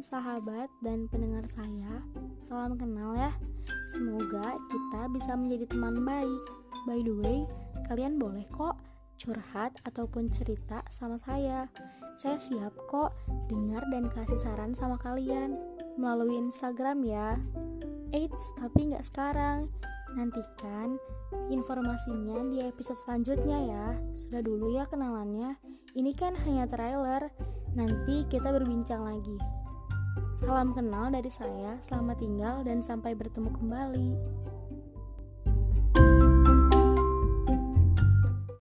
sahabat dan pendengar saya. Salam kenal ya. Semoga kita bisa menjadi teman baik. By the way, kalian boleh kok curhat ataupun cerita sama saya. Saya siap kok dengar dan kasih saran sama kalian melalui Instagram ya. Eits, tapi nggak sekarang. Nantikan informasinya di episode selanjutnya ya. Sudah dulu ya kenalannya. Ini kan hanya trailer. Nanti kita berbincang lagi. Salam kenal dari saya, selamat tinggal dan sampai bertemu kembali.